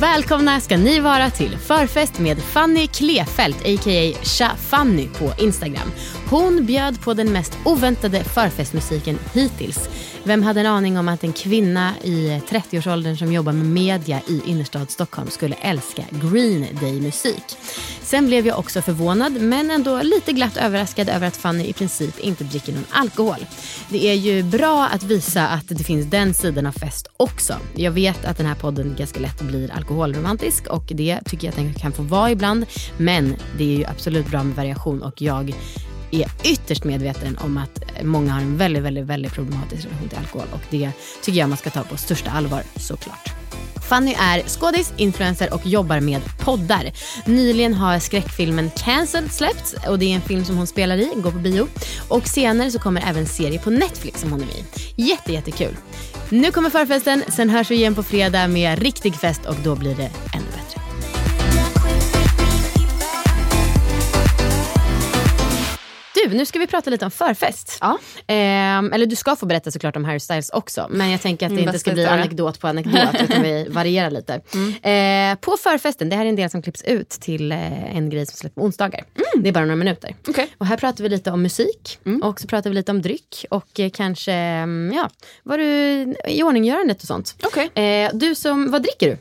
Välkomna ska ni vara till förfest med Fanny Klefelt, a.k.a. Tja Fanny på Instagram. Hon bjöd på den mest oväntade förfestmusiken hittills. Vem hade en aning om att en kvinna i 30-årsåldern som jobbar med media i innerstad Stockholm skulle älska Green Day-musik? Sen blev jag också förvånad, men ändå lite glatt överraskad över att Fanny i princip inte dricker någon alkohol. Det är ju bra att visa att det finns den sidan av fest också. Jag vet att den här podden ganska lätt blir alkoholromantisk och det tycker jag att den kan få vara ibland. Men det är ju absolut bra med variation och jag är ytterst medveten om att många har en väldigt, väldigt, väldigt problematisk relation till alkohol och det tycker jag man ska ta på största allvar såklart. Fanny är skådis, influencer och jobbar med poddar. Nyligen har skräckfilmen Cancelled släppts och det är en film som hon spelar i, går på bio. Och senare så kommer även serie på Netflix som hon är med i. Jätte, jättekul. Nu kommer förfesten, sen hörs vi igen på fredag med riktig fest och då blir det en Du, nu ska vi prata lite om förfest. Ja. Ehm, eller du ska få berätta såklart om Harry Styles också. Men jag tänker att det Min inte ska bli anekdot på anekdot utan vi varierar lite. Ehm, på förfesten, det här är en del som klipps ut till eh, en grej som släpps på onsdagar. Det är bara några minuter. Okej. Och här pratar vi lite om musik och så pratar vi lite om dryck och eh, kanske mm, ja, vad du i ordninggörandet och sånt. Okej. Eh, du som, vad dricker du?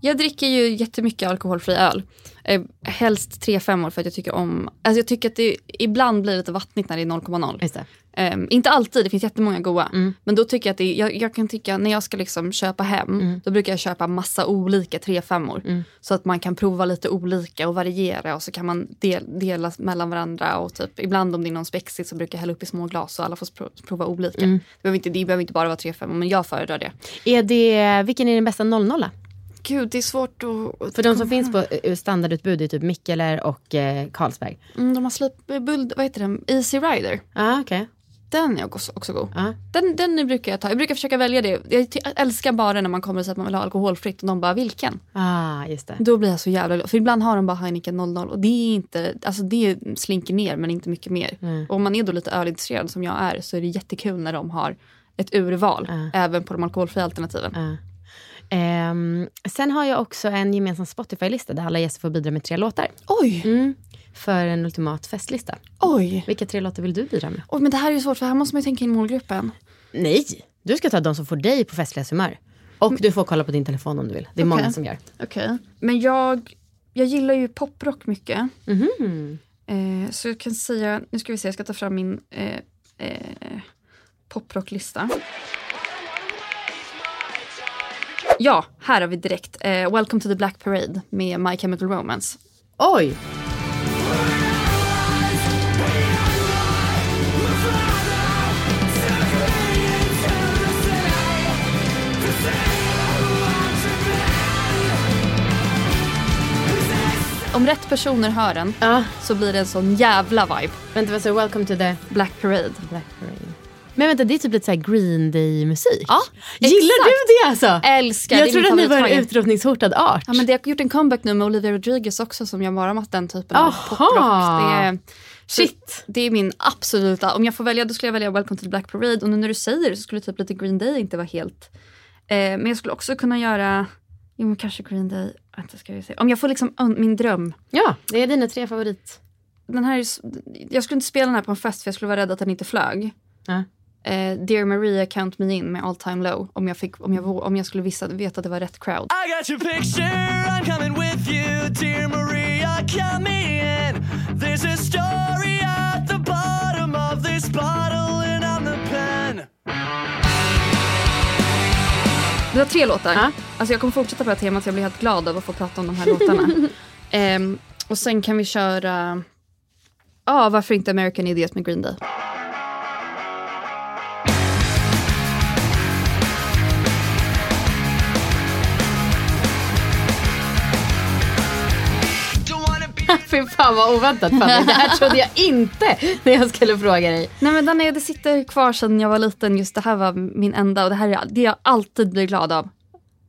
Jag dricker ju jättemycket alkoholfri öl. Eh, helst 3-5 för att jag tycker om... Alltså jag tycker att det ibland blir lite vattnigt när det är 0,0. Just det. Eh, inte alltid, det finns jättemånga goda. Men då tycker jag att det jag, jag kan tycka när jag ska liksom köpa hem, då brukar jag köpa massa olika 3-5 Så att man kan prova lite olika och variera och så kan man del, dela mellan varandra. Och typ, ibland om det är någon spexigt så brukar jag hälla upp i små glas och alla får pro- prova olika. Det, behöver inte, det behöver inte bara vara 3-5 men jag föredrar det. Är det, vilken är den bästa 00 Gud, det är svårt att... För de som finns på eh, standardutbud är typ Mikkeler och eh, Carlsberg. Mm, de har slip, vad heter den? Easy Rider. Ah, okej. Den är också, också god. Ja. Den, den brukar jag ta. Jag brukar försöka välja det. Jag älskar bara när man kommer och säger att man vill ha alkoholfritt och de bara vilken? Ah, just det. Då blir jag så jävla glad. För ibland har de bara Heineken 00 och det är inte, alltså det slinker ner men inte mycket mer. Och om man är då lite ölintresserad som jag är så är det jättekul när de har ett urval. Även på de alkoholfria alternativen. Ehm, sen har jag också en gemensam Spotify-lista där alla gäster får bidra med tre låtar. Oj, Mm, för en ultimat festlista. oj. Vilka tre låtar vill du bidra med? oj. Men det här är ju svårt för här måste man ju tänka in målgruppen. Nej, du ska ta de som får dig på festligast humör. Och du får kolla på din telefon om du vill. Det är Okej. många som gör. Okej. Men jag, jag gillar ju poprock mycket. Mhm. Eh, så jag kan säga, nu ska vi se, jag ska ta fram min eh, eh, poprocklista. Ja, här har vi direkt eh, Welcome to the Black Parade med My Chemical Romance. Oj! Om rätt personer hör den Ja, så blir det en sån jävla vibe. vänta vad sa du? Welcome to the Black Parade. Black Parade. Men vänta, det är typ lite så här Green Day-musik. Ja, Gillar exakt. du det alltså? Älskar, Jag trodde att ni var en utrotningshotad art. Ja men det har gjort en comeback nu med Olivia Rodrigez också som gör bara med den typen av Aha. poprock. Det är, Shit. Det är min absoluta, om jag får välja då skulle jag välja Welcome to the Black Parade och nu när du säger det så skulle typ lite Green Day inte vara helt. Eh, men jag skulle också kunna göra, jo men kanske Green Day, vänta ska vi se. Om jag får liksom min dröm. Ja, det är dina tre favorit. Den här jag skulle inte spela den här på en fest för jag skulle vara rädd att den inte flög. Ja eh, Dear Maria Count Me In med All Time Low om jag, fick, om jag, om jag skulle vissa, veta att det var rätt crowd. I got your picture, I'm coming with you Dear Maria, count me in There's a story at the bottom of this bottle and I'm the pen det var tre låtar. Ja. Alltså jag kommer fortsätta på det här temat. Jag blir helt glad av att få prata om de här låtarna. um, och sen kan vi köra... Ja, ah, varför inte American Idiot med Green Day? Fy fan vad oväntat Fanny. Det här trodde jag inte när jag skulle fråga dig. Nej men den det sitter kvar sedan jag var liten, just det här var min enda och det här är det jag alltid blir glad av.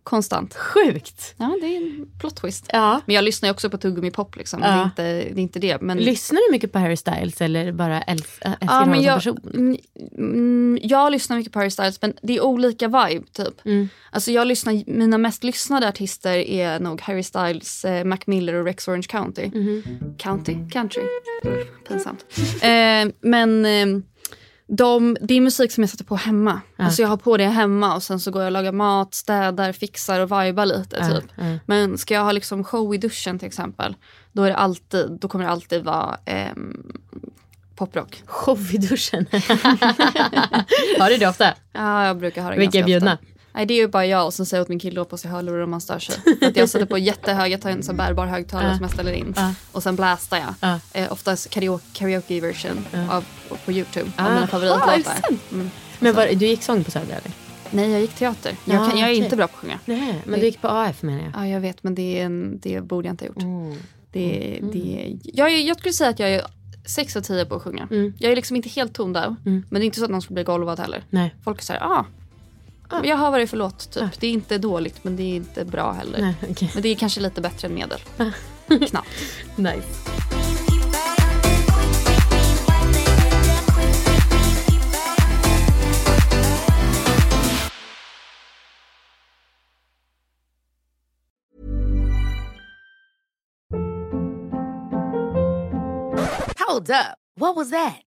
Konstant. Sjukt. Ja det är en plot twist. Ja. Men jag lyssnar ju också på tuggummi pop liksom, Ja. det, är inte, det är inte det. Men... Lyssnar du mycket på Harry Styles eller bara äls- älskar Ja, honom som jag, person? mm, mm, jag lyssnar mycket på Harry Styles men det är olika vibe typ. Mm. Alltså jag lyssnar, mina mest lyssnade artister är nog Harry Styles, eh, Mac Miller och Rex Orange County. Mhm. County? Country? Pinsamt. eh, men eh, de, det är musik som jag sätter på hemma. Alltså jag har på det hemma och sen så går jag och lagar mat, städar, fixar och vibar lite. typ. Men ska jag ha liksom show i duschen till exempel, då, är det alltid, då kommer det alltid vara ehm, poprock. Show i duschen. Har du det ofta? Ja, jag brukar ha det Vilka är ganska bjudna? ofta. Nej, det är ju bara jag och sen säger jag åt min kille att på sig hörlurar om man stör sig. Att jag sätter på jättehög, jag tar en sån bärbar högtalare som jag ställer in. Och sen blastar jag. Ja. Eh, oftast karaoke, karaoke version av, på Youtube Ah. av mina Ah, är favoritlåtar. sant? Mm. Men var, du gick sång på Södra eller? Nej, jag gick teater. Jag, Ja, kan, jag är okej. inte bra på att sjunga. Nej, men du gick på AF menar jag. Ja, jag vet, men det, är en, det borde jag inte ha gjort. Mm. Det, det, jag, jag skulle säga att jag är 6 av 10 på att sjunga. Mm. Jag är liksom inte helt tondöv. Men det är inte så att någon skulle bli golvad heller. Nej. Folk säger ah, jag hör vad det är för låt. Typ. Det är inte dåligt men det är inte bra heller. Nej, okej. Men det är kanske lite bättre än medel. Knappt. Nice. Hold up. What was that?